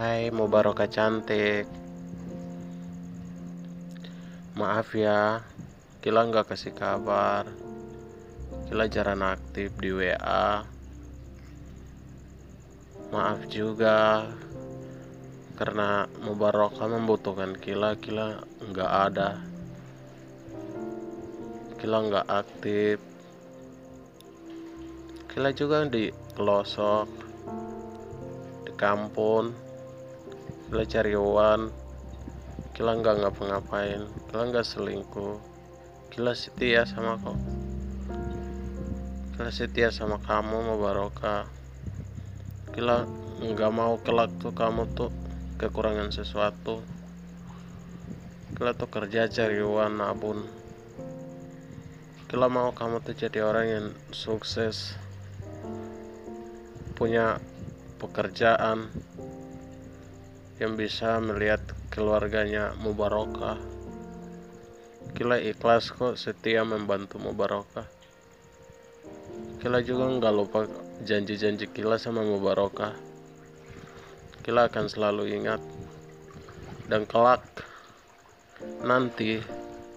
Hai Mubaroka cantik. Maaf ya Kila nggak kasih kabar. Kila jarang aktif di WA Maaf juga Karena Mubaroka membutuhkan Kila Kila nggak ada. Kila nggak aktif. Kila juga di pelosok Di kampung Kila cari uang Kila nggak ngapa-ngapain Kila nggak selingkuh. Kila setia sama kau. Kila setia sama kamu Mubaroka Kila nggak mau kelak tuh kamu tuh kekurangan sesuatu. Kila tuh kerja cari uang nabun Kila mau kamu tuh jadi orang yang sukses. Punya pekerjaan yang bisa melihat keluarganya Mubaroka. Kila ikhlas kok setia membantu Mubaroka. Kila juga nggak lupa janji-janji Kila sama Mubaroka. Kila akan selalu ingat dan kelak nanti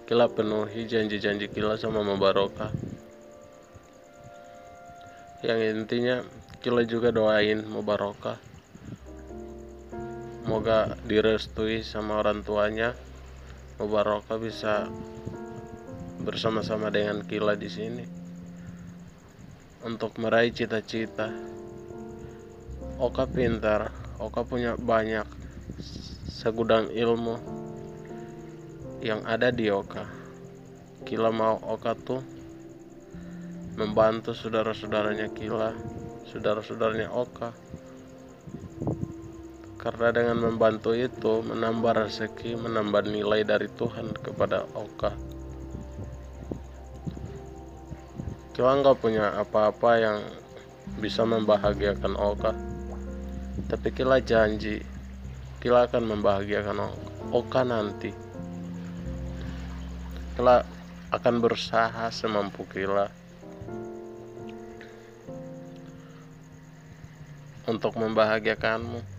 Kila penuhi janji-janji Kila sama Mubaroka. Yang intinya Kila juga doain Mubaroka semoga direstui sama orang tuanya. Mubaroka bisa bersama-sama dengan Kila di sini untuk meraih cita-cita. Oka pintar Oka punya banyak segudang ilmu yang ada di Oka. Kila mau Oka tuh membantu saudara-saudaranya Kila saudara-saudaranya Oka karena dengan membantu itu menambah rezeki, menambah nilai dari Tuhan kepada Oka. Kila nggak punya apa-apa yang bisa membahagiakan Oka, tapi Kila janji Kila akan membahagiakan Oka, Oka nanti. Kila akan berusaha semampu Kila untuk membahagiakanmu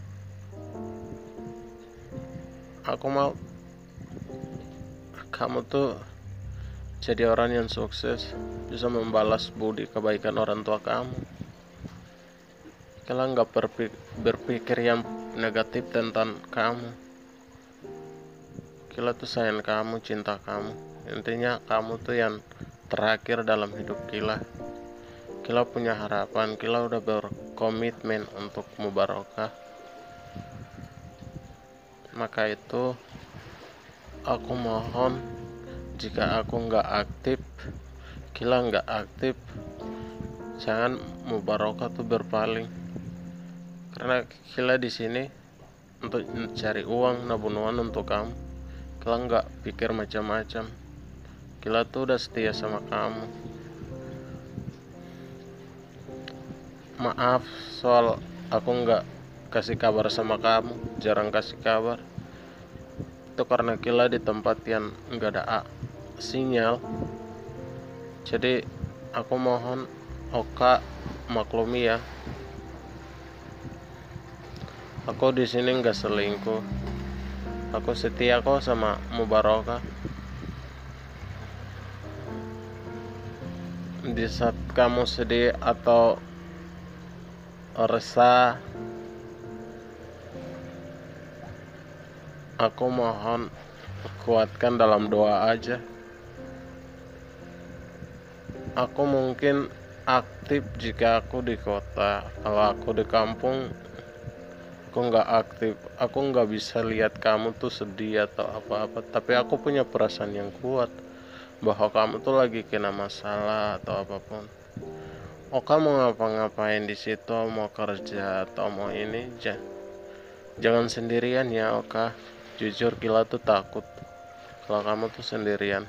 aku mau kamu tuh jadi orang yang sukses bisa membalas budi kebaikan orang tua kamu. Kalian nggak berpikir yang negatif tentang kamu Kila tuh sayang kamu, cinta kamu Intinya kamu tuh yang terakhir dalam hidup Kila. Kila punya harapan, Kila udah berkomitmen untuk Mubarokah maka itu aku mohon jika aku nggak aktif kila nggak aktif jangan mubarokah tuh berpaling. Karena kila di sini untuk mencari uang nabung uang untuk kamu. Kila nggak pikir macam-macam. Kila tuh udah setia sama kamu. Maaf soal aku nggak kasih kabar sama kamu jarang kasih kabar. Itu karena kila di tempat yang enggak ada sinyal. Jadi aku mohon Oka maklumi ya. Aku di sini enggak selingkuh. Aku setia kok sama Mubaroka. Di saat kamu sedih atau resah Aku mohon kuatkan dalam doa aja. Aku mungkin aktif jika aku di kota. Kalau aku di kampung, aku nggak aktif. Aku nggak bisa lihat kamu tuh sedih atau apa-apa. Tapi aku punya perasaan yang kuat bahwa kamu tuh lagi kena masalah atau apa pun. Oh kamu ngapa-ngapain di situ, mau kerja atau mau ini, jangan sendirian ya Oka jujur Kila tuh takut. Kalau kamu tuh sendirian.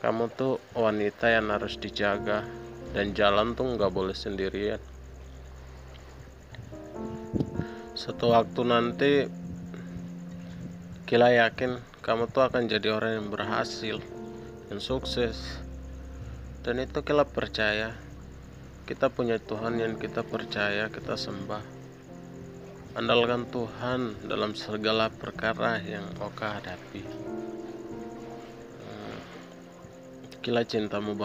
Kamu tuh wanita yang harus dijaga. Dan jalan tuh nggak boleh sendirian. Suatu waktu nanti Kila yakin kamu tuh akan jadi orang yang berhasil yang sukses. Dan itu Kila percaya. Kita punya Tuhan yang kita percaya kita sembah andalkan Tuhan dalam segala perkara yang oka hadapi. Hmm. kila cintamu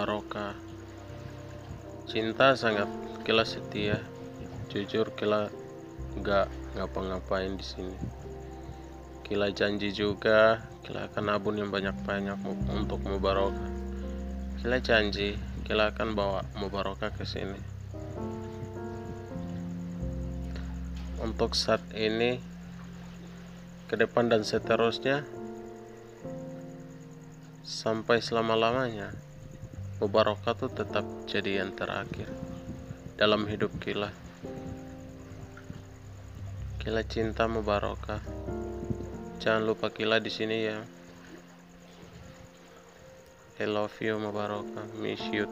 cinta sangat kila setia. Jujur kila nggak ngapa-ngapain di sini. Kila janji juga kila akan nabun yang banyak-banyak untuk mubarokah kila janji kila akan bawa mubarokah ke sini untuk saat ini ke depan dan seterusnya sampai selama-lamanya mubarokah itu tetap jadi yang terakhir dalam hidup kila kila cinta mubarokah jangan lupa kila di sini ya. I love you mubarokah miss you